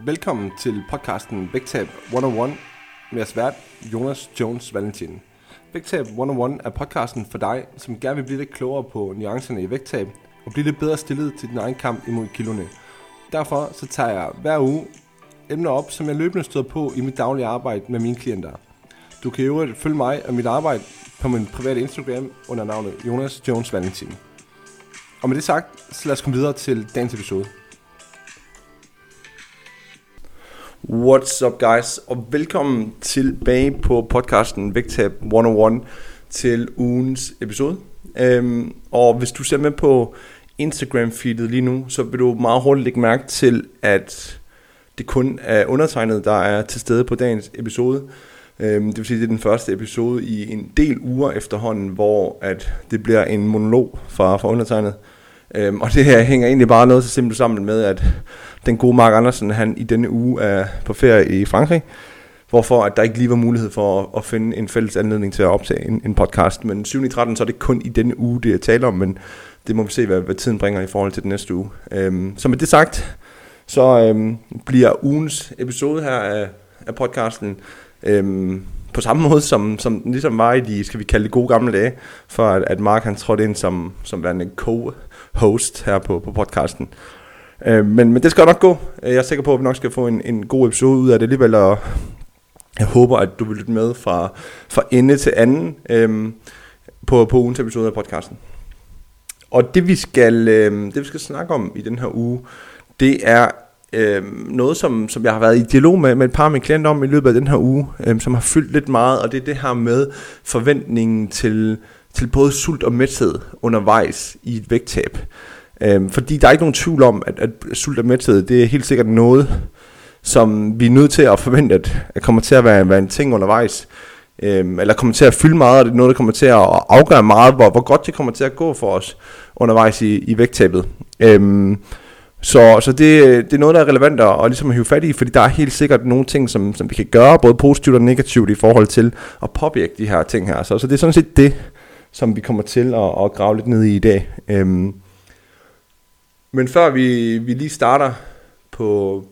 Velkommen til podcasten Vægtab 101 med jeres vært Jonas Jones Valentin. Vægtab 101 er podcasten for dig, som gerne vil blive lidt klogere på nuancerne i vægttab og blive lidt bedre stillet til din egen kamp imod kiloene. Derfor så tager jeg hver uge emner op, som jeg løbende støder på i mit daglige arbejde med mine klienter. Du kan jo følge mig og mit arbejde på min private Instagram under navnet Jonas Jones Valentin. Og med det sagt, så lad os komme videre til dagens episode. What's up guys, og velkommen tilbage på podcasten Vægtab 101 til ugens episode. Øhm, og hvis du ser med på Instagram feedet lige nu, så vil du meget hurtigt lægge mærke til, at det kun er undertegnet, der er til stede på dagens episode. Øhm, det vil sige, at det er den første episode i en del uger efterhånden, hvor at det bliver en monolog fra, fra undertegnet. Øhm, og det her hænger egentlig bare noget så simpelt sammen med, at den gode Mark Andersen, han i denne uge er på ferie i Frankrig, hvorfor at der ikke lige var mulighed for at, at finde en fælles anledning til at optage en, en podcast. Men 7. 13, så er det kun i denne uge, det jeg taler om, men det må vi se, hvad, hvad tiden bringer i forhold til den næste uge. Øhm, så med det sagt, så øhm, bliver ugens episode her af, af podcasten øhm, på samme måde, som, som den ligesom var i de, skal vi kalde det gode gamle dage, for at, at Mark han trådte ind som, som værende host her på, på podcasten. Øh, men, men det skal nok gå. Øh, jeg er sikker på, at vi nok skal få en, en god episode ud af det alligevel, og jeg håber, at du vil lytte med fra, fra ende til anden øh, på, på ugens episode af podcasten. Og det vi skal, øh, det vi skal snakke om i den her uge, det er øh, noget, som, som jeg har været i dialog med, med et par af mine klienter om i løbet af den her uge, øh, som har fyldt lidt meget, og det er det her med forventningen til, til både sult og mæthed undervejs i et vægttab. Øhm, fordi der er ikke nogen tvivl om, at, at sult og mæthed, det er helt sikkert noget, som vi er nødt til at forvente, at, at kommer til at være, være en ting undervejs. Øhm, eller kommer til at fylde meget, og det er noget, der kommer til at afgøre meget, hvor, hvor godt det kommer til at gå for os undervejs i, i vægttabet. Øhm, så, så det, det er noget, der er relevant at, at ligesom hive fat i, fordi der er helt sikkert nogle ting, som, som vi kan gøre, både positivt og negativt i forhold til at påvirke de her ting her. Så, så det er sådan set det, som vi kommer til at, at grave lidt ned i i dag. Øhm, men før vi, vi lige starter på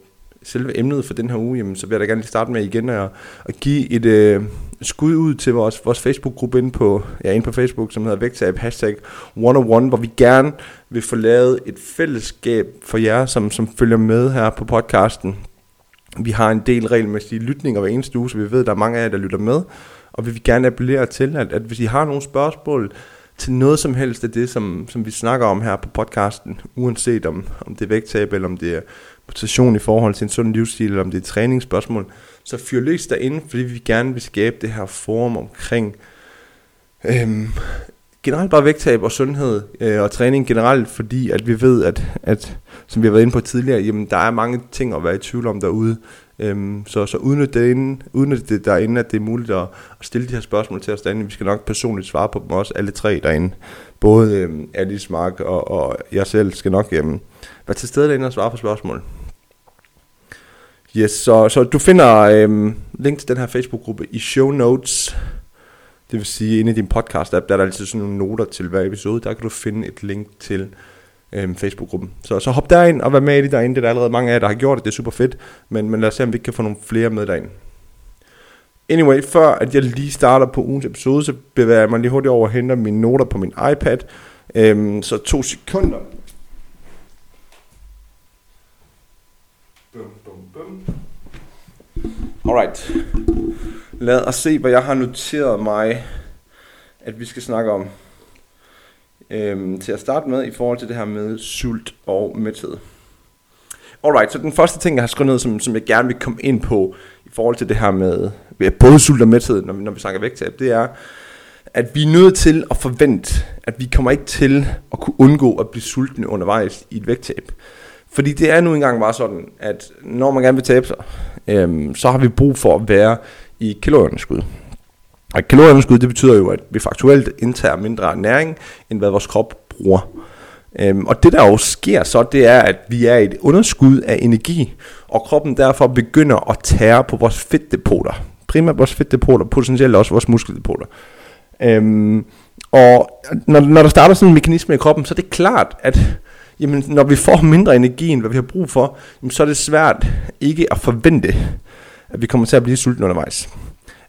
selve emnet for den her uge, jamen, så vil jeg da gerne lige starte med igen at, at give et øh, skud ud til vores, vores Facebook-gruppe inde på, ja, inde på Facebook, som hedder Vægtab, hashtag 101, hvor vi gerne vil få lavet et fællesskab for jer, som, som følger med her på podcasten. Vi har en del regelmæssige lytninger hver eneste uge, så vi ved, at der er mange af jer, der lytter med. Og vi vil gerne appellere til, at, at hvis I har nogle spørgsmål til noget som helst af det, som, som vi snakker om her på podcasten, uanset om, om det er vægttab, eller om det er motivation i forhold til en sund livsstil, eller om det er træningsspørgsmål, så fyr løs derinde, fordi vi gerne vil skabe det her forum omkring øhm, generelt bare vægttab og sundhed øh, og træning generelt, fordi at vi ved, at, at som vi har været inde på tidligere, jamen der er mange ting at være i tvivl om derude. Øhm, så, så udnyt det, inden, udnyt det derinde, at det er muligt at, at stille de her spørgsmål til os derinde. Vi skal nok personligt svare på dem også, alle tre derinde. Både øhm, Alice, Mark og, og jeg selv skal nok øhm, være til stede derinde og svare på spørgsmål. Yes, så, så du finder øhm, link til den her Facebook-gruppe i show notes. Det vil sige, inde i din podcast-app, der er der altid sådan nogle noter til hver episode. Der kan du finde et link til øh, Facebook-gruppen. Så, så hop derind og vær med i det derinde. Det er der allerede mange af jer, der har gjort det. Det er super fedt. Men, men lad os se, om vi kan få nogle flere med derinde. Anyway, før at jeg lige starter på ugens episode, så bevæger jeg mig lige hurtigt over og henter mine noter på min iPad. Øhm, så to sekunder. Bum, bum, bum. Alright. Lad os se, hvad jeg har noteret mig, at vi skal snakke om. Øhm, til at starte med, i forhold til det her med sult og mæthed. Alright, så den første ting, jeg har skrevet ned, som, som jeg gerne vil komme ind på, i forhold til det her med både sult og mæthed, når, når vi snakker vægttab, det er, at vi er nødt til at forvente, at vi kommer ikke til at kunne undgå at blive sultne undervejs i et vægttab. Fordi det er nu engang bare sådan, at når man gerne vil tabe sig, øhm, så har vi brug for at være i kalorieunderskud. Og kalorieunderskud, det betyder jo, at vi faktuelt indtager mindre næring, end hvad vores krop bruger. Øhm, og det der jo sker så, det er, at vi er i et underskud af energi, og kroppen derfor begynder at tære på vores fedtdepoter. Primært vores fedtdepoter, potentielt også vores muskeldepoter. Øhm, og når, når der starter sådan en mekanisme i kroppen, så er det klart, at jamen når vi får mindre energi, end hvad vi har brug for, jamen, så er det svært ikke at forvente, at vi kommer til at blive sultne undervejs.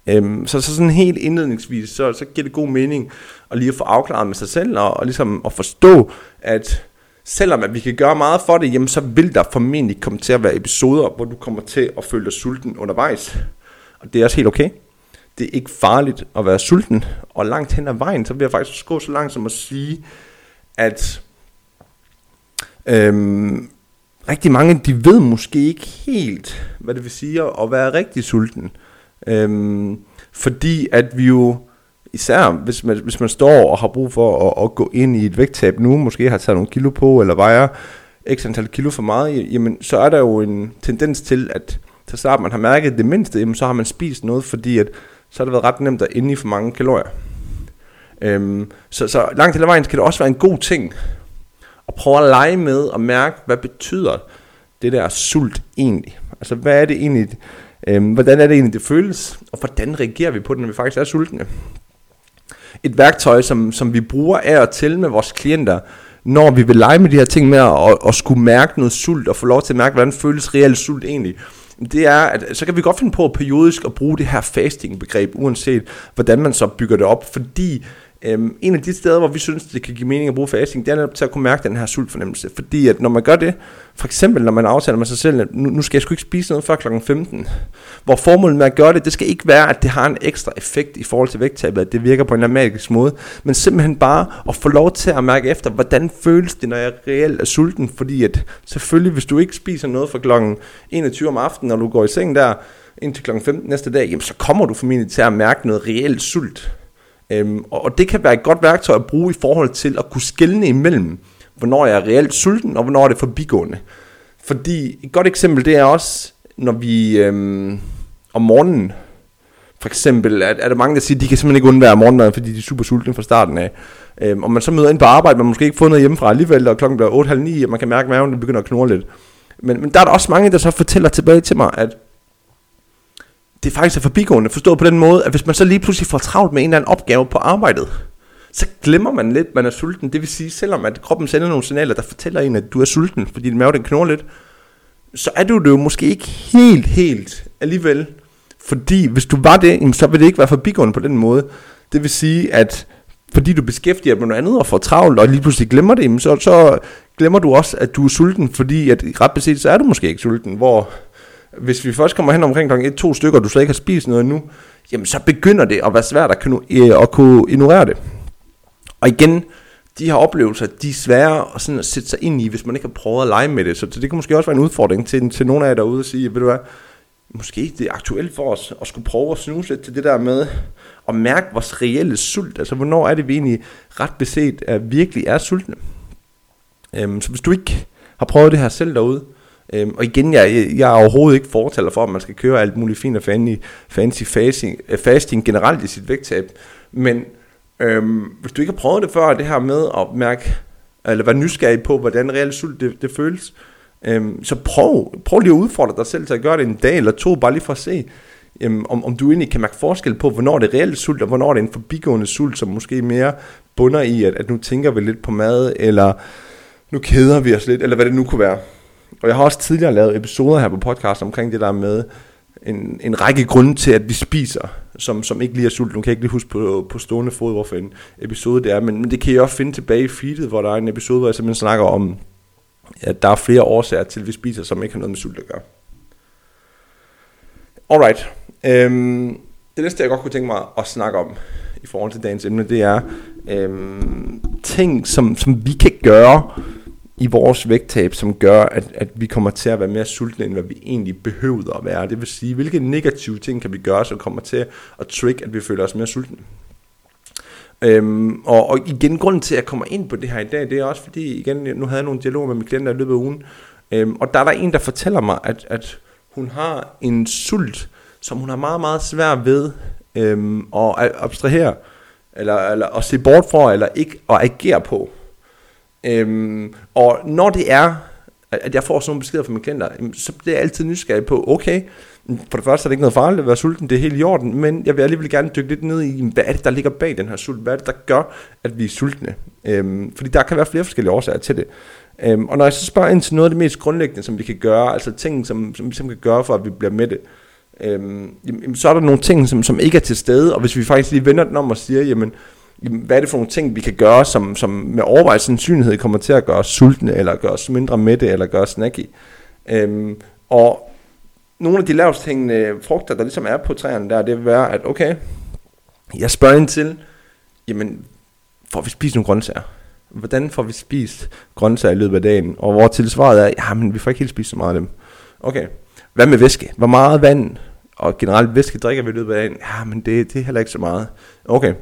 Øhm, så, så sådan helt indledningsvis, så, så giver det god mening at lige at få afklaret med sig selv, og, og ligesom at forstå, at selvom at vi kan gøre meget for det, jamen så vil der formentlig komme til at være episoder, hvor du kommer til at føle dig sulten undervejs. Og det er også helt okay. Det er ikke farligt at være sulten, og langt hen ad vejen, så vil jeg faktisk gå så langt som at sige, at øhm, rigtig mange, de ved måske ikke helt, hvad det vil sige at være rigtig sulten. Øhm, fordi at vi jo, især hvis man, hvis man står og har brug for at, at gå ind i et vægttab nu, måske har taget nogle kilo på, eller vejer x antal kilo for meget, jamen så er der jo en tendens til, at så snart man har mærket det mindste, jamen, så har man spist noget, fordi at, så har det været ret nemt at inde i for mange kalorier. Øhm, så, så langt til vejen skal det også være en god ting at prøve at lege med og mærke, hvad betyder det der sult egentlig? Altså hvad er det egentlig, øhm, hvordan er det egentlig det føles, og hvordan reagerer vi på det, når vi faktisk er sultne? Et værktøj, som, som vi bruger af og til med vores klienter, når vi vil lege med de her ting med at, at skulle mærke noget sult, og få lov til at mærke, hvordan føles reelt sult egentlig, det er, at så kan vi godt finde på periodisk at bruge det her fasting-begreb, uanset hvordan man så bygger det op, fordi Øhm, en af de steder, hvor vi synes, det kan give mening at bruge fasting, det er netop til at kunne mærke den her sultfornemmelse. Fordi at når man gør det, for eksempel når man aftaler med sig selv, at nu, nu skal jeg sgu ikke spise noget før kl. 15, hvor formålet med at gøre det, det skal ikke være, at det har en ekstra effekt i forhold til vægttabet, at det virker på en magisk måde, men simpelthen bare at få lov til at mærke efter, hvordan føles det, når jeg reelt er sulten, fordi at selvfølgelig, hvis du ikke spiser noget fra kl. 21 om aftenen, når du går i seng der, indtil kl. 15 næste dag, jamen så kommer du formentlig til at mærke noget reelt sult. Øhm, og det kan være et godt værktøj at bruge i forhold til at kunne skelne imellem, hvornår jeg er reelt sulten, og hvornår det er forbigående. Fordi et godt eksempel, det er også, når vi øhm, om morgenen, for eksempel, er, er der mange, der siger, at de kan simpelthen ikke undvære morgenmad, fordi de er super sultne fra starten af. Øhm, og man så møder ind på arbejde, man måske ikke fået noget hjemmefra alligevel, og klokken bliver 8.30, og man kan mærke, at maven begynder at knurre lidt. Men, men der er der også mange, der så fortæller tilbage til mig, at det faktisk er forbigående, forstået på den måde, at hvis man så lige pludselig får travlt med en eller anden opgave på arbejdet, så glemmer man lidt, man er sulten. Det vil sige, selvom at kroppen sender nogle signaler, der fortæller en, at du er sulten, fordi din mave den knurrer lidt, så er du det jo måske ikke helt, helt alligevel. Fordi hvis du var det, så vil det ikke være forbigående på den måde. Det vil sige, at fordi du beskæftiger dig med noget andet og får travlt, og lige pludselig glemmer det, så, så glemmer du også, at du er sulten, fordi at ret beset, så er du måske ikke sulten, hvor hvis vi først kommer hen omkring kl. 1-2 stykker, og du slet ikke har spist noget endnu, jamen så begynder det at være svært at kunne, øh, at kunne ignorere det. Og igen, de her oplevelser, de er svære at, sådan at sætte sig ind i, hvis man ikke har prøvet at lege med det. Så det kan måske også være en udfordring til, til nogle af jer derude at sige, ved du hvad, måske det er aktuelt for os at skulle prøve at snuse lidt til det der med at mærke vores reelle sult. Altså, hvornår er det, vi egentlig ret beset at virkelig er sultne. Øhm, så hvis du ikke har prøvet det her selv derude, Øhm, og igen, jeg, jeg er overhovedet ikke fortaler for, at man skal køre alt muligt fint og fancy, fancy fasting, øh, fasting generelt i sit vægttab. Men øhm, hvis du ikke har prøvet det før, det her med at mærke, eller være nysgerrig på, hvordan reelt sult det, det føles, øhm, så prøv, prøv lige at udfordre dig selv til at gøre det en dag eller to, bare lige for at se, øhm, om, om du egentlig kan mærke forskel på, hvornår det er reelt sult, og hvornår det er en forbigående sult, som måske mere bunder i, at, at nu tænker vi lidt på mad, eller nu keder vi os lidt, eller hvad det nu kunne være. Og jeg har også tidligere lavet episoder her på podcast omkring det der med en, en række grunde til, at vi spiser, som, som ikke lige er sult. Nu kan jeg ikke lige huske på, på stående fod, hvorfor en episode det er, men, men det kan jeg også finde tilbage i feedet, hvor der er en episode, hvor jeg simpelthen snakker om, at der er flere årsager til, at vi spiser, som ikke har noget med sult at gøre. Alright. Øhm, det næste, jeg godt kunne tænke mig at snakke om i forhold til dagens emne, det er øhm, ting, som, som vi kan gøre, i vores vægttab, som gør, at, at vi kommer til at være mere sultne, end hvad vi egentlig behøver at være. Det vil sige, hvilke negative ting kan vi gøre, som kommer til at trick, at vi føler os mere sultne. Øhm, og, og igen, grunden til, at jeg kommer ind på det her i dag, det er også fordi, igen, nu havde jeg nogle dialoger med mine klienter i løbet af ugen, øhm, og der er der en, der fortæller mig, at, at hun har en sult, som hun har meget, meget svært ved øhm, at abstrahere, eller, eller at se bort fra, eller ikke at agere på. Øhm, og når det er, at, jeg får sådan nogle beskeder fra mine klienter, så bliver jeg altid nysgerrig på, okay, for det første er det ikke noget farligt at være sulten, det er helt i orden, men jeg vil alligevel gerne dykke lidt ned i, hvad er det, der ligger bag den her sult? Hvad er det, der gør, at vi er sultne? Øhm, fordi der kan være flere forskellige årsager til det. Øhm, og når jeg så spørger ind til noget af det mest grundlæggende, som vi kan gøre, altså ting, som, som vi simpelthen kan gøre for, at vi bliver med det, øhm, jamen, så er der nogle ting, som, som ikke er til stede, og hvis vi faktisk lige vender den om og siger, jamen hvad er det for nogle ting, vi kan gøre, som, som med overvejelse sandsynlighed kommer til at gøre os sultne, eller gøre os mindre mætte, eller gøre os snacky. Øhm, og nogle af de lavest hængende frugter, der ligesom er på træerne der, det vil være, at okay, jeg spørger ind til, jamen, får vi spist nogle grøntsager? Hvordan får vi spist grøntsager i løbet af dagen? Og hvor tilsvaret er, ja, men vi får ikke helt spist så meget af dem. Okay, hvad med væske? Hvor meget vand og generelt væske drikker vi i løbet af dagen? Ja, men det, det er heller ikke så meget. Okay,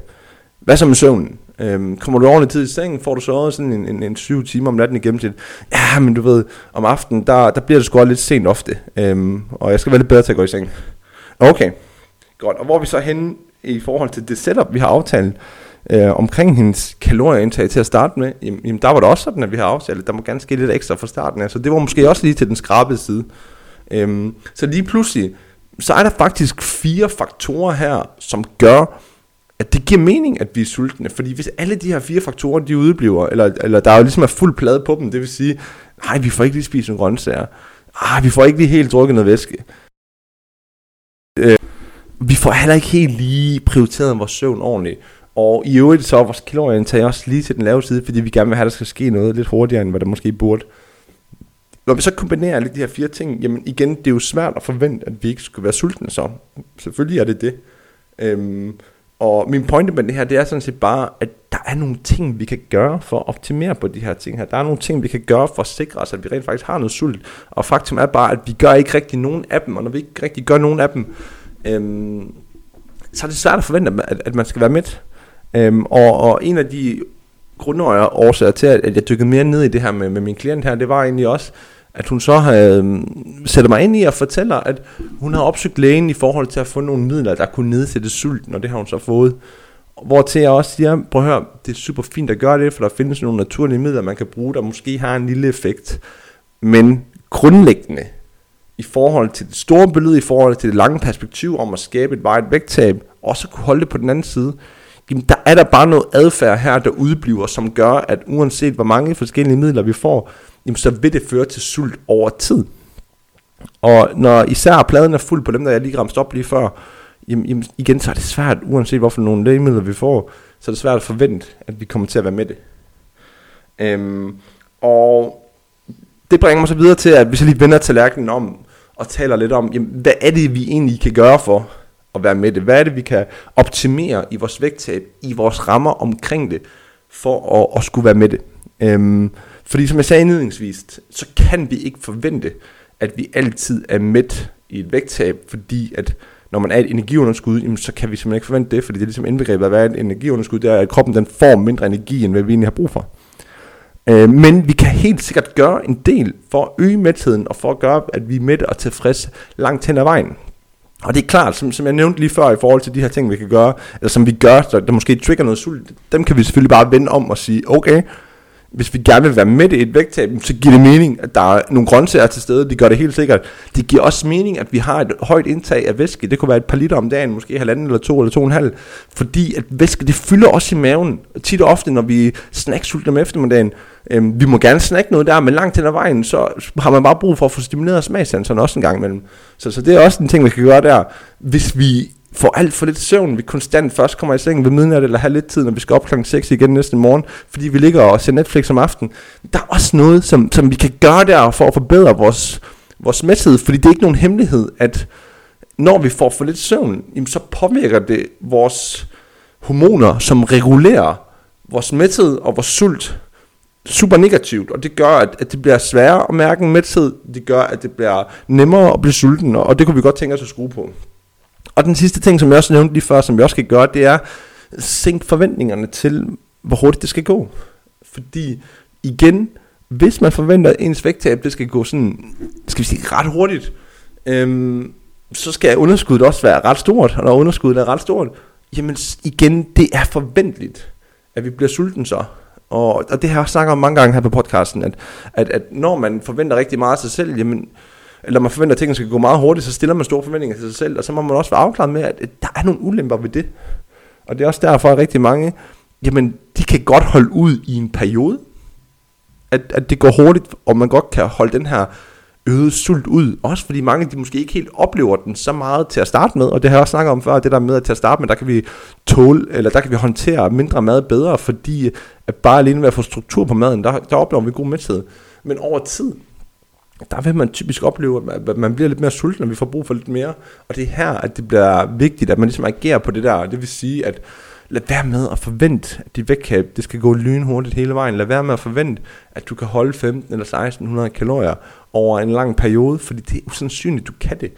hvad så med søvnen? Øhm, kommer du ordentligt tid i sengen, får du sovet sådan en, en, en syv timer om natten i gennemsnit. Ja, men du ved, om aftenen, der, der bliver det sgu lidt sent ofte. Øhm, og jeg skal være lidt bedre til at gå i seng. Okay, godt. Og hvor er vi så henne i forhold til det setup, vi har aftalt øh, omkring hendes kalorieindtag til at starte med? Jamen, jamen, der var det også sådan, at vi har aftalt, at der må gerne ske lidt ekstra fra starten af. Så det var måske også lige til den skrabede side. Øhm, så lige pludselig, så er der faktisk fire faktorer her, som gør, at det giver mening, at vi er sultne. Fordi hvis alle de her fire faktorer, de udebliver, eller, eller der er jo ligesom er fuld plade på dem, det vil sige, nej, vi får ikke lige spist nogle grøntsager. Ah, vi får ikke lige helt drukket noget væske. Øh, vi får heller ikke helt lige prioriteret vores søvn ordentligt. Og i øvrigt så er vores kalorieindtag også lige til den lave side, fordi vi gerne vil have, at der skal ske noget lidt hurtigere, end hvad der måske burde. Når vi så kombinerer alle de her fire ting, jamen igen, det er jo svært at forvente, at vi ikke skulle være sultne så. Selvfølgelig er det det. Øhm, og min pointe med det her, det er sådan set bare, at der er nogle ting, vi kan gøre for at optimere på de her ting her. Der er nogle ting, vi kan gøre for at sikre os, at vi rent faktisk har noget sult. Og faktum er bare, at vi gør ikke rigtig nogen af dem, og når vi ikke rigtig gør nogen af dem, øhm, så er det svært at forvente, at, at man skal være med. Øhm, og, og en af de grundårsager til, at jeg dykkede mere ned i det her med, med min klient her, det var egentlig også, at hun så havde øhm, sætter mig ind i og fortæller, at hun har opsøgt lægen i forhold til at få nogle midler, der kunne nedsætte sulten, og det har hun så fået. Hvor til jeg også siger, prøv at høre, det er super fint at gøre det, for der findes nogle naturlige midler, man kan bruge, der måske har en lille effekt. Men grundlæggende, i forhold til det store billede, i forhold til det lange perspektiv om at skabe et vejet vægttab, og så kunne holde det på den anden side, jamen der er der bare noget adfærd her, der udbliver, som gør, at uanset hvor mange forskellige midler vi får, jamen så vil det føre til sult over tid. Og når især pladen er fuld på dem, der jeg lige ramte op lige før, jamen, jamen igen, så er det svært, uanset hvorfor nogle lægemidler vi får, så er det svært at forvente, at vi kommer til at være med det. Øhm, og det bringer mig så videre til, at hvis jeg lige vender tallerkenen om, og taler lidt om, jamen, hvad er det, vi egentlig kan gøre for at være med det? Hvad er det, vi kan optimere i vores vægttab, i vores rammer omkring det, for at, at skulle være med det? Øhm, fordi som jeg sagde indledningsvis, så kan vi ikke forvente, at vi altid er med i et vægttab, fordi at når man er et energiunderskud, jamen, så kan vi simpelthen ikke forvente det, fordi det er ligesom indbegrebet at være et energiunderskud, det er, at kroppen den får mindre energi, end hvad vi egentlig har brug for. Øh, men vi kan helt sikkert gøre en del for at øge mætheden, og for at gøre, at vi er mætte og tilfreds langt hen ad vejen. Og det er klart, som, som jeg nævnte lige før i forhold til de her ting, vi kan gøre, eller som vi gør, der, der måske trigger noget sult, dem kan vi selvfølgelig bare vende om og sige, okay, hvis vi gerne vil være med i et vægttab, så giver det mening, at der er nogle grøntsager til stede. Det gør det helt sikkert. Det giver også mening, at vi har et højt indtag af væske. Det kunne være et par liter om dagen, måske halvanden eller to eller to og en halv. Fordi at væske, det fylder også i maven. Tit og ofte, når vi snacksulter om eftermiddagen, øhm, vi må gerne snakke noget der, men langt hen ad vejen, så har man bare brug for at få stimuleret smagsanserne også en gang imellem. Så, så det er også en ting, vi kan gøre der. Hvis vi får alt for lidt søvn, vi konstant først kommer i seng ved midnat, eller har lidt tid, når vi skal op klokken 6 igen næste morgen, fordi vi ligger og ser Netflix om aftenen. Der er også noget, som, som vi kan gøre der for at forbedre vores, vores mæthed, fordi det er ikke nogen hemmelighed, at når vi får for lidt søvn, jamen så påvirker det vores hormoner, som regulerer vores mæthed og vores sult super negativt, og det gør, at, at det bliver sværere at mærke en mæthed, det gør, at det bliver nemmere at blive sulten, og det kunne vi godt tænke os at skrue på. Og den sidste ting, som jeg også nævnte lige før, som jeg også skal gøre, det er sænk forventningerne til, hvor hurtigt det skal gå. Fordi igen, hvis man forventer, at ens vægttab, det skal gå sådan, skal vi sige, ret hurtigt, øhm, så skal underskuddet også være ret stort, og når underskuddet er ret stort, jamen igen, det er forventeligt, at vi bliver sulten så. Og, og det har jeg også snakket om mange gange her på podcasten, at, at, at når man forventer rigtig meget af sig selv, jamen, eller man forventer, at tingene skal gå meget hurtigt, så stiller man store forventninger til sig selv, og så må man også være afklaret med, at, der er nogle ulemper ved det. Og det er også derfor, at rigtig mange, jamen, de kan godt holde ud i en periode, at, at det går hurtigt, og man godt kan holde den her øget sult ud. Også fordi mange de måske ikke helt oplever den så meget til at starte med. Og det har jeg også snakket om før, det der med at til at starte med, der kan vi tåle, eller der kan vi håndtere mindre mad bedre, fordi at bare alene ved at få struktur på maden, der, der oplever vi god mæthed. Men over tid, der vil man typisk opleve, at man bliver lidt mere sulten, og vi får brug for lidt mere. Og det er her, at det bliver vigtigt, at man ligesom agerer på det der. Det vil sige, at lad være med at forvente, at dit vægttab, det skal gå lynhurtigt hele vejen. Lad være med at forvente, at du kan holde 15 eller 1600 kalorier over en lang periode, fordi det er usandsynligt, du kan det.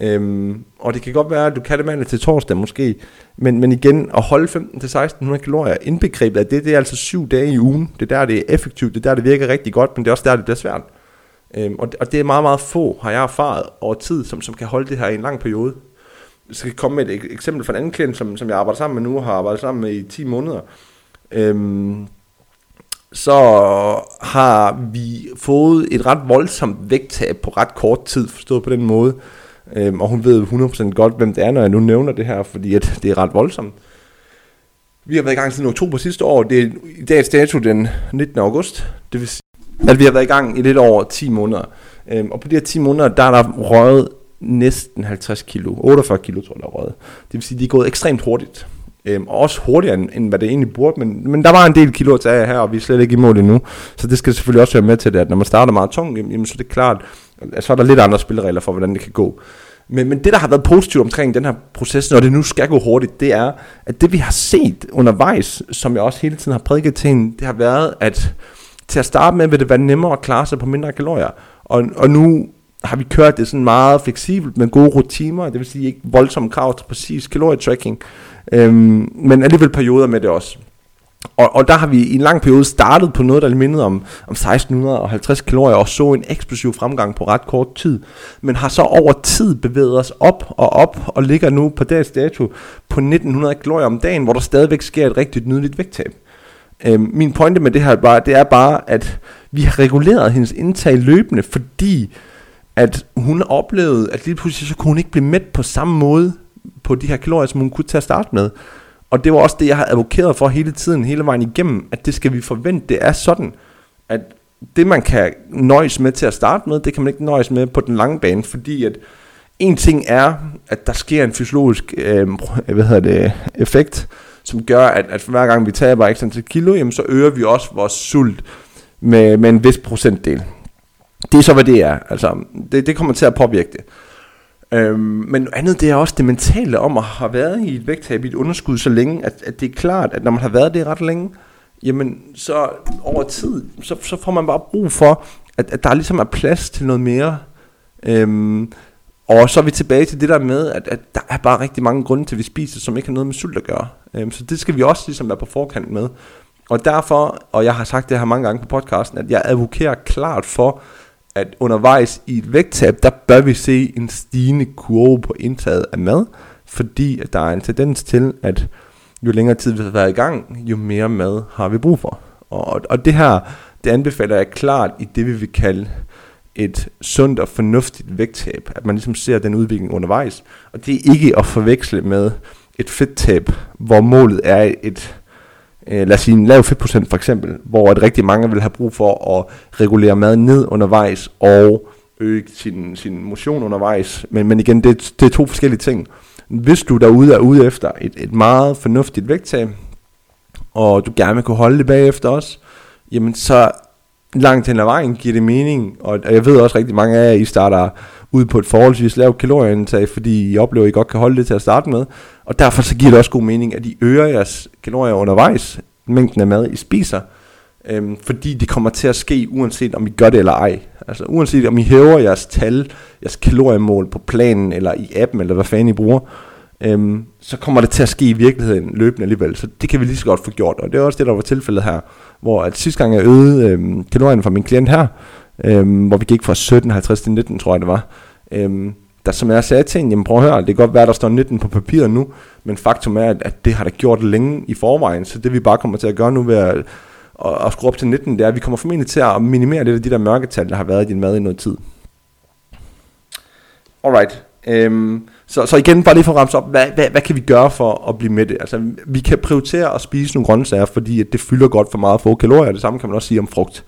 Øhm, og det kan godt være, at du kan det mandag til torsdag måske, men, men igen, at holde 15-1600 kalorier indbegrebet af det, det er altså syv dage i ugen. Det er der, det er effektivt, det er der, det virker rigtig godt, men det er også der, det bliver svært. Øhm, og, og det er meget, meget få, har jeg erfaret over tid, som, som kan holde det her i en lang periode. Jeg skal komme med et eksempel fra en anden klient, som, som jeg arbejder sammen med nu, og har arbejdet sammen med i 10 måneder. Øhm, så har vi fået et ret voldsomt vægttab på ret kort tid, forstået på den måde. Øhm, og hun ved 100% godt, hvem det er, når jeg nu nævner det her, fordi at det er ret voldsomt. Vi har været i gang siden oktober sidste år. Det er i dags dato den 19. august. Det vil sige, at vi har været i gang i lidt over 10 måneder. Øhm, og på de her 10 måneder, der er der røget næsten 50 kilo. 48 kilo, tror jeg, der er røget. Det vil sige, at de er gået ekstremt hurtigt. Øhm, og også hurtigere, end, end hvad det egentlig burde. Men, men der var en del kilo at tage her, og vi er slet ikke i mål endnu. Så det skal selvfølgelig også være med til det, at når man starter meget tungt, jamen, så er det klart, at så er der lidt andre spilleregler for, hvordan det kan gå. Men, men det, der har været positivt omkring den her proces, når det nu skal gå hurtigt, det er, at det vi har set undervejs, som jeg også hele tiden har prædiket til hende, det har været, at til at starte med vil det være nemmere at klare sig på mindre kalorier. Og, og nu har vi kørt det sådan meget fleksibelt med gode rutiner, det vil sige ikke voldsomme krav til præcis kalorietracking, øhm, men alligevel perioder med det også. Og, og der har vi i en lang periode startet på noget, der mindede om, om 1650 kalorier, og så en eksplosiv fremgang på ret kort tid. Men har så over tid bevæget os op og op, og ligger nu på dags dato på 1900 kalorier om dagen, hvor der stadigvæk sker et rigtig nydeligt vægttab. Øhm, min pointe med det her bare, det er bare, at vi har reguleret hendes indtag løbende, fordi at hun oplevede, at lige pludselig så kunne hun ikke blive mæt på samme måde på de her kalorier, som hun kunne tage at starte med. Og det var også det, jeg har advokeret for hele tiden, hele vejen igennem, at det skal vi forvente, det er sådan, at det man kan nøjes med til at starte med, det kan man ikke nøjes med på den lange bane, fordi at en ting er, at der sker en fysiologisk øh, hvad hedder det, effekt, som gør, at, at hver gang vi taber ekstra til kilo, jamen, så øger vi også vores sult med, med en vis procentdel. Det er så, hvad det er. Altså, det, det kommer til at påvirke det. Øhm, men andet det er også det mentale om at have været i et vægttab i et underskud så længe, at, at det er klart, at når man har været det ret længe, jamen så over tid, så, så får man bare brug for, at, at der ligesom er plads til noget mere. Øhm, og så er vi tilbage til det der med, at, at der er bare rigtig mange grunde til, at vi spiser, som ikke har noget med sult at gøre. Øhm, så det skal vi også ligesom være på forkant med. Og derfor, og jeg har sagt det her mange gange på podcasten, at jeg advokerer klart for, at undervejs i et vægttab, der bør vi se en stigende kurve på indtaget af mad, fordi at der er en tendens til, at jo længere tid vi har været i gang, jo mere mad har vi brug for. Og, og det her, det anbefaler jeg klart i det, vi vil kalde et sundt og fornuftigt vægttab. At man ligesom ser den udvikling undervejs. Og det er ikke at forveksle med et fedttab, hvor målet er et øh, lad os sige en lav fedtprocent for eksempel, hvor at rigtig mange vil have brug for at regulere mad ned undervejs og øge sin, sin motion undervejs. Men, men igen, det, det er to forskellige ting. Hvis du derude er ude efter et, et meget fornuftigt vægttab, og du gerne vil kunne holde det bagefter også, jamen så langt hen ad vejen giver det mening, og jeg ved også rigtig mange af jer, I starter ud på et forholdsvis lavt kalorieindtag, fordi I oplever, at I godt kan holde det til at starte med, og derfor så giver det også god mening, at I øger jeres kalorier undervejs, mængden af mad, I spiser, øhm, fordi det kommer til at ske, uanset om I gør det eller ej. Altså uanset om I hæver jeres tal, jeres kaloriemål på planen, eller i appen, eller hvad fanden I bruger, øhm, så kommer det til at ske i virkeligheden løbende alligevel. Så det kan vi lige så godt få gjort, og det er også det, der var tilfældet her, hvor at sidste gang jeg øgede øhm, kalorierne for min klient her, øhm, hvor vi gik fra 17,50 til 19, tror jeg det var, øhm, der som jeg sagde til hende, jamen prøv at høre, det kan godt være, der står 19 på papiret nu, men faktum er, at, at det har der gjort længe i forvejen, så det vi bare kommer til at gøre nu ved at, at, at skrue op til 19, det er, at vi kommer formentlig til at minimere lidt af de der mørketal, der har været i din mad i noget tid. Alright. Øhm, så, så igen, bare lige for at ramse op, hvad, hvad, hvad kan vi gøre for at blive med det? Altså, vi kan prioritere at spise nogle grøntsager, fordi at det fylder godt for meget få kalorier. Det samme kan man også sige om frugt.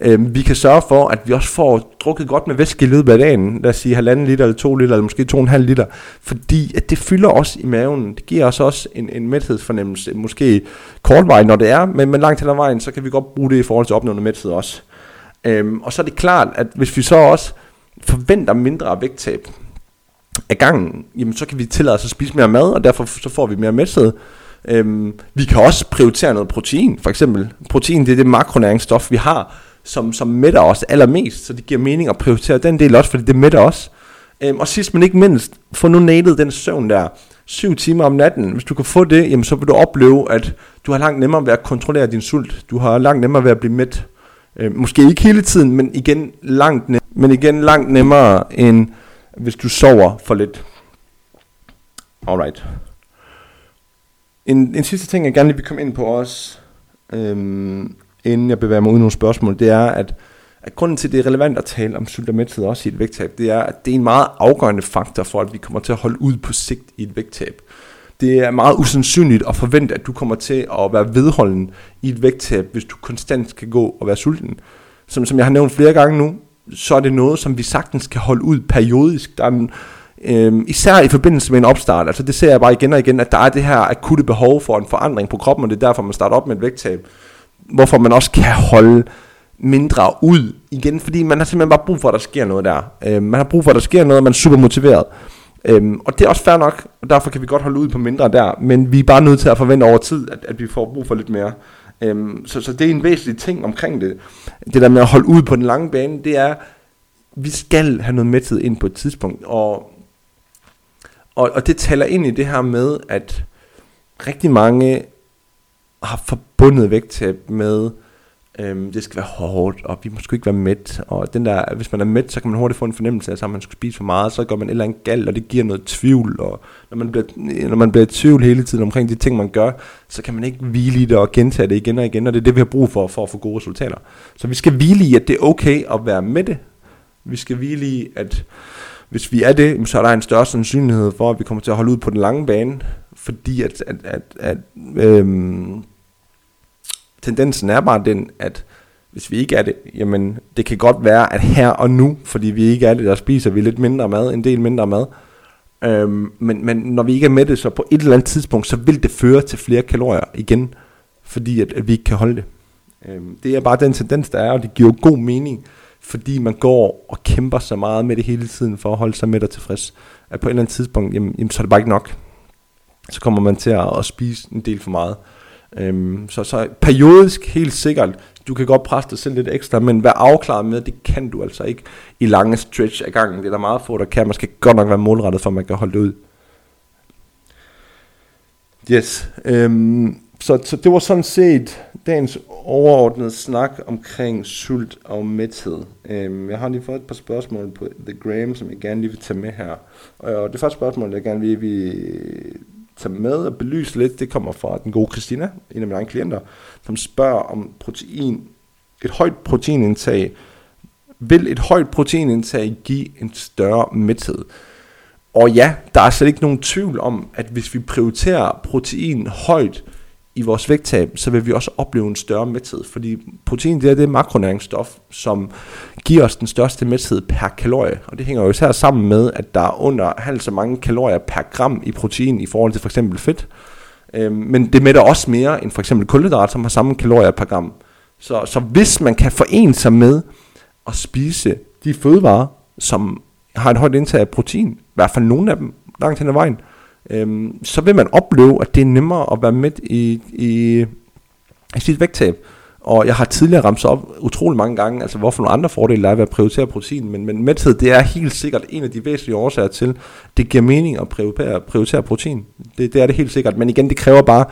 Øhm, vi kan sørge for, at vi også får drukket godt med væske i løbet af dagen. Lad os sige halvanden liter, eller to liter, eller måske to og en halv liter. Fordi at det fylder os i maven. Det giver os også en, en mæthedsfornemmelse. Måske kortvarigt, når det er, men, men langt hen ad vejen, så kan vi godt bruge det i forhold til at opnå mæthed også. Øhm, og så er det klart, at hvis vi så også forventer mindre vægttab af gangen, jamen så kan vi tillade os at spise mere mad, og derfor så får vi mere mæthed. Øhm, vi kan også prioritere noget protein, for eksempel. Protein, det er det makronæringsstof, vi har, som, som mætter os allermest, så det giver mening at prioritere den del også, fordi det mætter os. Øhm, og sidst men ikke mindst, få nu nailet den søvn der. 7 timer om natten. Hvis du kan få det, jamen så vil du opleve, at du har langt nemmere ved at kontrollere din sult. Du har langt nemmere ved at blive mæt. Øh, måske ikke hele tiden, men igen langt, nem- men igen langt nemmere end hvis du sover for lidt. Alright. En, en sidste ting, jeg gerne lige vil komme ind på også, øhm, inden jeg bevæger mig ud i nogle spørgsmål, det er, at, at grunden til, at det er relevant at tale om sult og mæthed også i et vægttab, det er, at det er en meget afgørende faktor for, at vi kommer til at holde ud på sigt i et vægttab. Det er meget usandsynligt at forvente, at du kommer til at være vedholden i et vægttab, hvis du konstant skal gå og være sulten. Som, som jeg har nævnt flere gange nu, så er det noget, som vi sagtens kan holde ud periodisk. Der er en, Øhm, især i forbindelse med en opstart, altså det ser jeg bare igen og igen, at der er det her akutte behov for en forandring på kroppen, og det er derfor, man starter op med et vægttab. Hvorfor man også kan holde mindre ud igen, fordi man har simpelthen bare brug for, at der sker noget der. Øhm, man har brug for, at der sker noget, og man er super motiveret. Øhm, og det er også fair nok, og derfor kan vi godt holde ud på mindre der, men vi er bare nødt til at forvente over tid, at, at vi får brug for lidt mere. Øhm, så, så det er en væsentlig ting omkring det. Det der med at holde ud på den lange bane, det er, vi skal have noget mæthed ind på et tidspunkt, og og, og det taler ind i det her med, at rigtig mange har forbundet vægttab med, øhm, det skal være hårdt, og vi må sgu ikke være mæt. Og den der, hvis man er mæt, så kan man hurtigt få en fornemmelse af, at man skal spise for meget, så går man et eller andet galt, og det giver noget tvivl. Og når man, bliver, når man bliver i tvivl hele tiden omkring de ting, man gør, så kan man ikke hvile i det og gentage det igen og igen, og det er det, vi har brug for, for at få gode resultater. Så vi skal hvile i, at det er okay at være med det. Vi skal hvile i, at hvis vi er det, så er der en større sandsynlighed for, at vi kommer til at holde ud på den lange bane, fordi at, at, at, at øhm, tendensen er bare den, at hvis vi ikke er det, jamen det kan godt være, at her og nu, fordi vi ikke er det, der spiser vi lidt mindre mad, en del mindre mad, øhm, men, men når vi ikke er med det, så på et eller andet tidspunkt, så vil det føre til flere kalorier igen, fordi at, at vi ikke kan holde det. Øhm, det er bare den tendens, der er, og det giver god mening, fordi man går og kæmper så meget med det hele tiden for at holde sig med og tilfreds, at på et eller andet tidspunkt, jamen, jamen, så er det bare ikke nok. Så kommer man til at, at spise en del for meget. Øhm, så, så periodisk helt sikkert, du kan godt presse dig selv lidt ekstra, men vær afklaret med, det kan du altså ikke i lange stretch af gangen. Det er der meget få, der kan. Man skal godt nok være målrettet, for at man kan holde det ud. Yes. Øhm, så, så det var sådan set dagens overordnede snak omkring sult og mæthed. Øhm, jeg har lige fået et par spørgsmål på The Gram, som jeg gerne lige vil tage med her. Og det første spørgsmål, jeg gerne vil, vi tage med og belyse lidt, det kommer fra den gode Christina, en af mine egne klienter, som spørger om protein, et højt proteinindtag, vil et højt proteinindtag give en større mæthed? Og ja, der er slet ikke nogen tvivl om, at hvis vi prioriterer protein højt, i vores vægttab, så vil vi også opleve en større mæthed, fordi protein det er det makronæringsstof, som giver os den største mæthed per kalorie, og det hænger jo især sammen med, at der er under halvt så mange kalorier per gram i protein i forhold til for eksempel fedt, øhm, men det mætter også mere end for eksempel kulhydrat, som har samme kalorier per gram. Så, så hvis man kan forene sig med at spise de fødevarer, som har et højt indtag af protein, i hvert fald nogle af dem langt hen ad vejen, øhm, så vil man opleve, at det er nemmere at være med i, i, i sit vægttab. Og jeg har tidligere ramt op utrolig mange gange, altså hvorfor nogle andre fordele der er ved at prioritere protein, men, men mæthed, det er helt sikkert en af de væsentlige årsager til, det giver mening at prioritere, prioritere protein. Det, det er det helt sikkert, men igen, det kræver bare,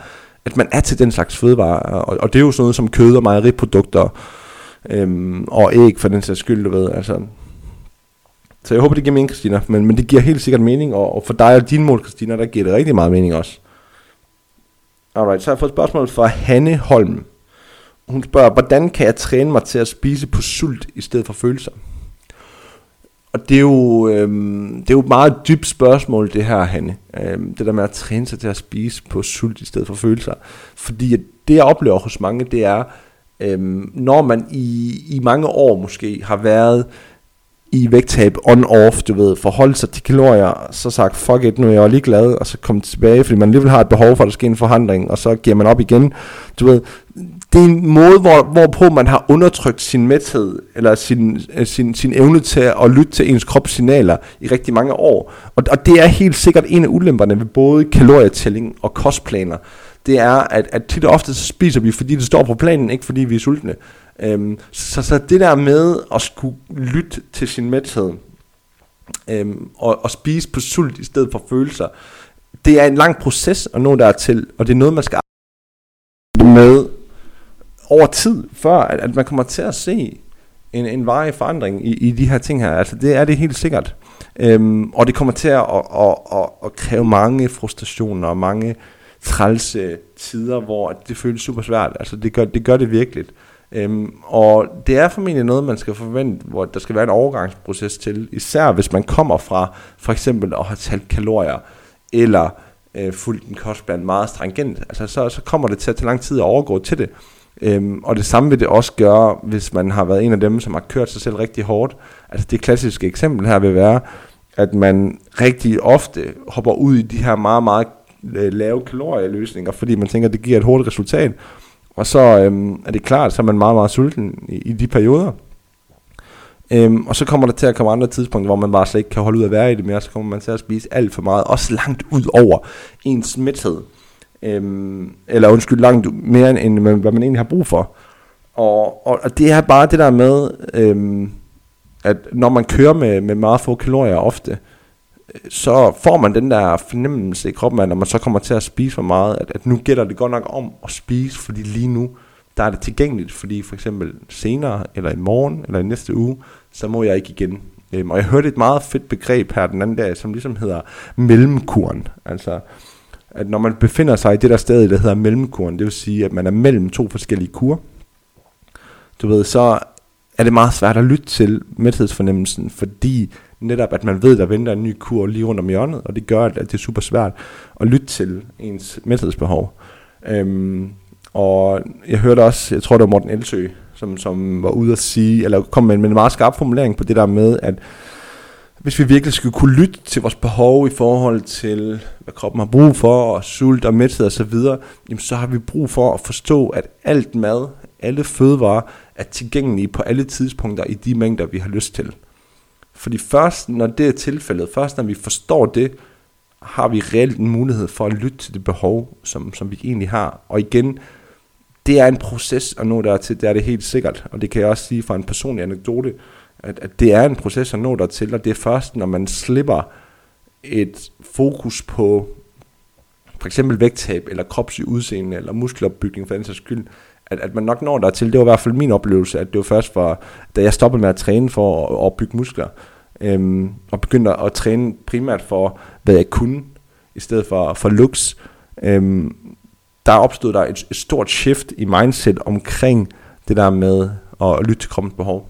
at man er til den slags fødevarer, og, og det er jo sådan noget som kød og mejeriprodukter, øhm, og æg for den sags skyld, du ved, altså så jeg håber, det giver mening, Christina. Men, men det giver helt sikkert mening, og, og for dig og din mål, Christina, der giver det rigtig meget mening også. Alright, så har jeg fået et spørgsmål fra Hanne Holm. hun spørger, hvordan kan jeg træne mig til at spise på sult i stedet for følelser? Og det er jo, øhm, det er jo et meget dybt spørgsmål, det her, Hanne. Øhm, det der med at træne sig til at spise på sult i stedet for følelser. Fordi det, jeg oplever hos mange, det er, øhm, når man i, i mange år måske har været i vægttab on-off, du ved, forholde sig til kalorier, så sagt, fuck it, nu er jeg lige glad, og så komme tilbage, fordi man alligevel har et behov for, at der sker en forhandling, og så giver man op igen. Du ved, det er en måde, hvor, hvorpå man har undertrykt sin mæthed, eller sin, øh, sin, sin evne til at lytte til ens kropssignaler i rigtig mange år. Og, og det er helt sikkert en af ulemperne ved både kalorietælling og kostplaner. Det er, at, at tit og ofte så spiser vi, fordi det står på planen, ikke fordi vi er sultne. Øhm, så, så det der med at skulle lytte til sin mæthed, øhm, og, og spise på sult i stedet for følelser, det er en lang proces at nå dertil, og det er noget, man skal med over tid, før at, at man kommer til at se en, en varig forandring i, i de her ting her. Altså det er det helt sikkert. Øhm, og det kommer til at, at, at, at, at kræve mange frustrationer og mange trælse tider, hvor det føles super svært. Altså det gør det, gør det virkelig. Øhm, og det er formentlig noget, man skal forvente, hvor der skal være en overgangsproces til, især hvis man kommer fra for eksempel at have talt kalorier, eller øh, fulgt en kostplan meget stringent, altså så, så kommer det til at tage lang tid at overgå til det. Øhm, og det samme vil det også gøre, hvis man har været en af dem, som har kørt sig selv rigtig hårdt. Altså det klassiske eksempel her vil være, at man rigtig ofte hopper ud i de her meget, meget Øh, lave kalorieløsninger, fordi man tænker, at det giver et hurtigt resultat. Og så øhm, er det klart, så er man meget, meget sulten i, i de perioder. Øhm, og så kommer der til at komme andre tidspunkter, hvor man bare slet ikke kan holde ud at være i det mere, så kommer man til at spise alt for meget, også langt ud over ens mæthed. Øhm, eller undskyld, langt mere end hvad man egentlig har brug for. Og, og, og det er bare det der med, øhm, at når man kører med, med meget få kalorier ofte, så får man den der fornemmelse i kroppen, at når man så kommer til at spise for meget, at, at nu gælder det godt nok om at spise, fordi lige nu, der er det tilgængeligt, fordi for eksempel senere, eller i morgen, eller i næste uge, så må jeg ikke igen. Øhm, og jeg hørte et meget fedt begreb her den anden dag, som ligesom hedder mellemkuren. Altså, at når man befinder sig i det der sted, der hedder mellemkuren, det vil sige, at man er mellem to forskellige kur, du ved, så er det meget svært at lytte til mæthedsfornemmelsen, fordi netop at man ved, der venter en ny kur lige rundt om hjørnet, og det gør, at det er super svært at lytte til ens mæthedsbehov. Øhm, og jeg hørte også, jeg tror det var Morten Elsø, som, som var ude at sige, eller kom med, med en meget skarp formulering på det der med, at hvis vi virkelig skulle kunne lytte til vores behov i forhold til, hvad kroppen har brug for, og sult og mæthed osv., så, jamen, så har vi brug for at forstå, at alt mad, alle fødevarer, er tilgængelige på alle tidspunkter i de mængder, vi har lyst til. Fordi først når det er tilfældet, først når vi forstår det, har vi reelt en mulighed for at lytte til det behov, som, som vi egentlig har. Og igen, det er en proces at nå dertil, det er det helt sikkert. Og det kan jeg også sige fra en personlig anekdote, at, at det er en proces at nå dertil, og det er først, når man slipper et fokus på for eksempel vægttab, eller kropslig udseende, eller muskelopbygning for den sags skyld, at, at man nok når der til. Det var i hvert fald min oplevelse, at det var først for, da jeg stoppede med at træne for at, at opbygge muskler, øhm, og begyndte at træne primært for, hvad jeg kunne, i stedet for, for looks, øhm, der opstod der et, et stort shift i mindset omkring det der med at lytte til kroppens behov.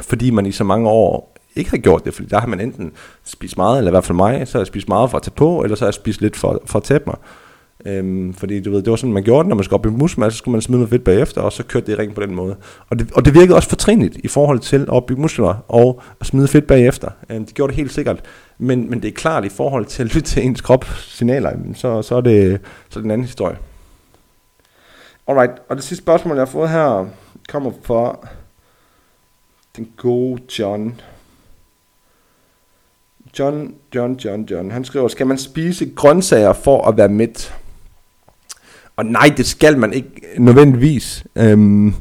Fordi man i så mange år ikke har gjort det, fordi der har man enten spist meget, eller i hvert fald mig, så har jeg spist meget for at tage på, eller så har jeg spist lidt for, for at tabe mig. Øhm, fordi du ved, det var sådan, man gjorde det, når man skulle op i muskelmasse, så skulle man smide noget fedt bagefter, og så kørte det i ring på den måde. Og det, og det virkede også fortrinligt i forhold til at opbygge muskler og at smide fedt bagefter. Øhm, det gjorde det helt sikkert. Men, men det er klart i forhold til at lytte til ens krop signaler, så, så, er det, så er det en anden historie. Alright, og det sidste spørgsmål, jeg har fået her, kommer fra den gode John. John, John, John, John. Han skriver, skal man spise grøntsager for at være mæt? Og nej, det skal man ikke nødvendigvis. Øhm,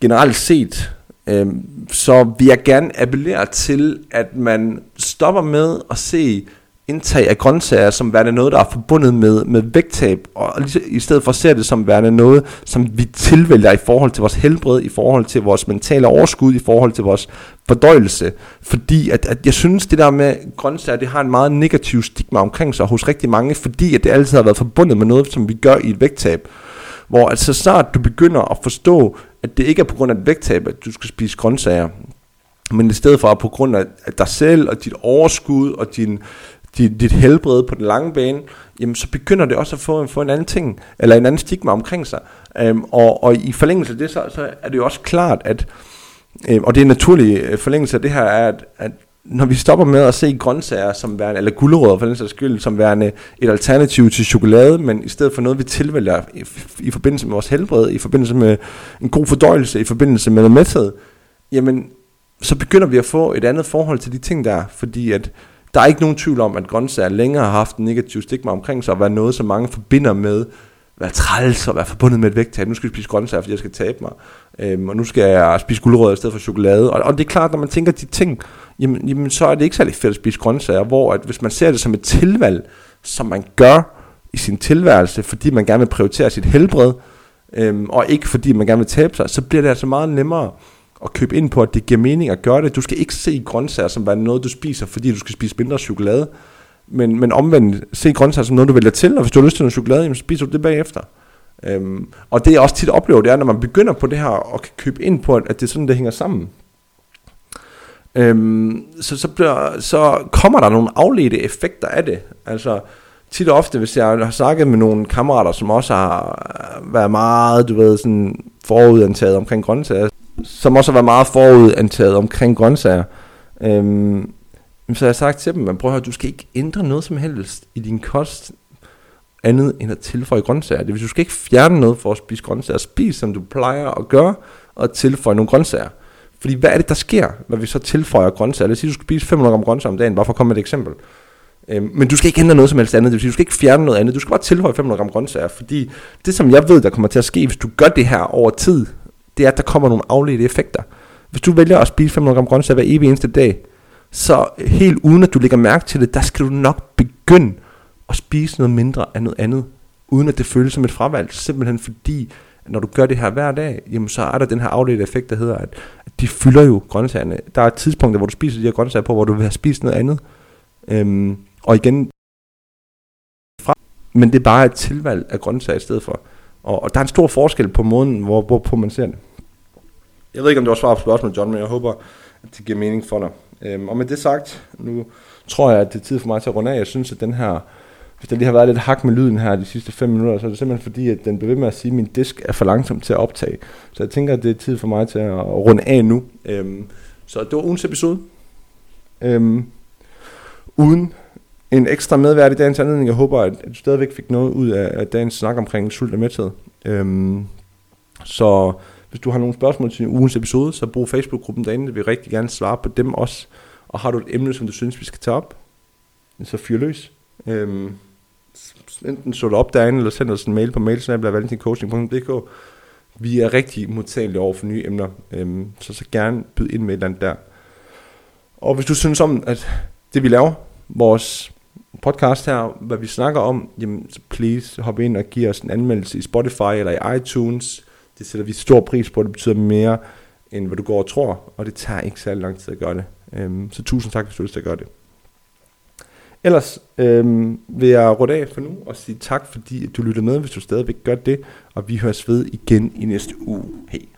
generelt set, øhm, så vil jeg gerne appellere til, at man stopper med at se indtag af grøntsager som værende noget, der er forbundet med, med vægttab, og i stedet for ser det som værende noget, som vi tilvælger i forhold til vores helbred, i forhold til vores mentale overskud, i forhold til vores fordøjelse. Fordi at, at jeg synes, det der med grøntsager, det har en meget negativ stigma omkring sig hos rigtig mange, fordi at det altid har været forbundet med noget, som vi gør i et vægttab. Hvor altså snart du begynder at forstå, at det ikke er på grund af et vægttab, at du skal spise grøntsager, men i stedet for på grund af dig selv og dit overskud og din, dit, dit helbred på den lange bane, jamen så begynder det også at få, få en anden ting, eller en anden stigma omkring sig. Øhm, og, og i forlængelse af det, så, så er det jo også klart, at, øhm, og det er en naturlig øh, forlængelse af det her, er, at, at når vi stopper med at se grøntsager som værende, eller gulerødder for den sags skyld, som værende et alternativ til chokolade, men i stedet for noget, vi tilvælger i, i forbindelse med vores helbred, i forbindelse med en god fordøjelse, i forbindelse med noget mæthed, jamen, så begynder vi at få et andet forhold til de ting der, fordi at der er ikke nogen tvivl om, at grøntsager længere har haft en negativ stigma omkring sig, og været noget, som mange forbinder med være træls og være forbundet med et vægttab. Nu skal jeg spise grøntsager, fordi jeg skal tabe mig. Øhm, og nu skal jeg spise gulerødder i stedet for chokolade. Og, og det er klart, når man tænker de ting, jamen, jamen så er det ikke særlig fedt at spise grøntsager, hvor at hvis man ser det som et tilvalg, som man gør i sin tilværelse, fordi man gerne vil prioritere sit helbred, øhm, og ikke fordi man gerne vil tabe sig, så bliver det altså meget nemmere at købe ind på, at det giver mening at gøre det. Du skal ikke se grøntsager som være noget, du spiser, fordi du skal spise mindre chokolade. Men, men omvendt, se grøntsager som noget, du vælger til, og hvis du har lyst til noget chokolade, jamen, så spiser du det bagefter. Øhm, og det jeg også tit oplever, det er, når man begynder på det her, og kan købe ind på, at det er sådan, det hænger sammen. Øhm, så, så, bliver, så kommer der nogle afledte effekter af det. Altså, tit og ofte, hvis jeg har snakket med nogle kammerater, som også har været meget, du ved, sådan forudantaget omkring grøntsager, som også har været meget forudantaget omkring grøntsager, øhm, så har jeg sagt til dem, man prøv at høre, du skal ikke ændre noget som helst i din kost, andet end at tilføje grøntsager. Det vil du skal ikke fjerne noget for at spise grøntsager. Spis, som du plejer at gøre, og tilføje nogle grøntsager. Fordi hvad er det, der sker, når vi så tilføjer grøntsager? Lad os sige, du skal spise 500 gram grøntsager om dagen, bare for at komme med et eksempel. Øhm, men du skal ikke ændre noget som helst andet, det vil sige, du skal ikke fjerne noget andet, du skal bare tilføje 500 gram grøntsager, fordi det som jeg ved, der kommer til at ske, hvis du gør det her over tid, det er, at der kommer nogle afledte effekter. Hvis du vælger at spise 500 gram grøntsager hver evig eneste dag, så helt uden at du lægger mærke til det, der skal du nok begynde at spise noget mindre af noget andet, uden at det føles som et fravalg, simpelthen fordi, når du gør det her hver dag, jamen så er der den her afledte effekt, der hedder, at, de fylder jo grøntsagerne. Der er tidspunkter, hvor du spiser de her grøntsager på, hvor du vil have spist noget andet. Øhm, og igen, fra, men det er bare et tilvalg af grøntsager i stedet for. Og, og der er en stor forskel på måden, hvor, hvorpå man ser det. Jeg ved ikke, om du har svaret på spørgsmålet, John, men jeg håber, at det giver mening for dig. Øhm, og med det sagt, nu tror jeg, at det er tid for mig til at runde af. Jeg synes, at den her, hvis der lige har været lidt hak med lyden her de sidste 5 minutter, så er det simpelthen fordi, at den bliver ved med at sige, at min disk er for langsom til at optage. Så jeg tænker, at det er tid for mig til at runde af nu. Øhm, så det var ugens episode. Øhm, uden en ekstra medvært i dagens anledning. Jeg håber, at, du stadigvæk fik noget ud af, af dagens snak omkring sult og mæthed. Øhm, så hvis du har nogle spørgsmål til ugens episode, så brug Facebook-gruppen derinde. Vi vil rigtig gerne svare på dem også. Og har du et emne, som du synes, vi skal tage op, så fyr løs. Øhm, enten så du op derinde, eller send os en mail på mailsnabla.valentincoaching.dk Vi er rigtig modtagelige over for nye emner, øhm, så så gerne byd ind med et eller andet der. Og hvis du synes om, at det vi laver, vores podcast her, hvad vi snakker om, jamen så please hop ind og giv os en anmeldelse i Spotify eller i iTunes. Det sætter vi stor pris på, det betyder mere end hvad du går og tror, og det tager ikke særlig lang tid at gøre det. Øhm, så tusind tak, hvis du lyst til at gøre det. Ellers øhm, vil jeg runde af for nu og sige tak, fordi du lyttede med, hvis du stadigvæk gør det, og vi høres ved igen i næste uge. Hej.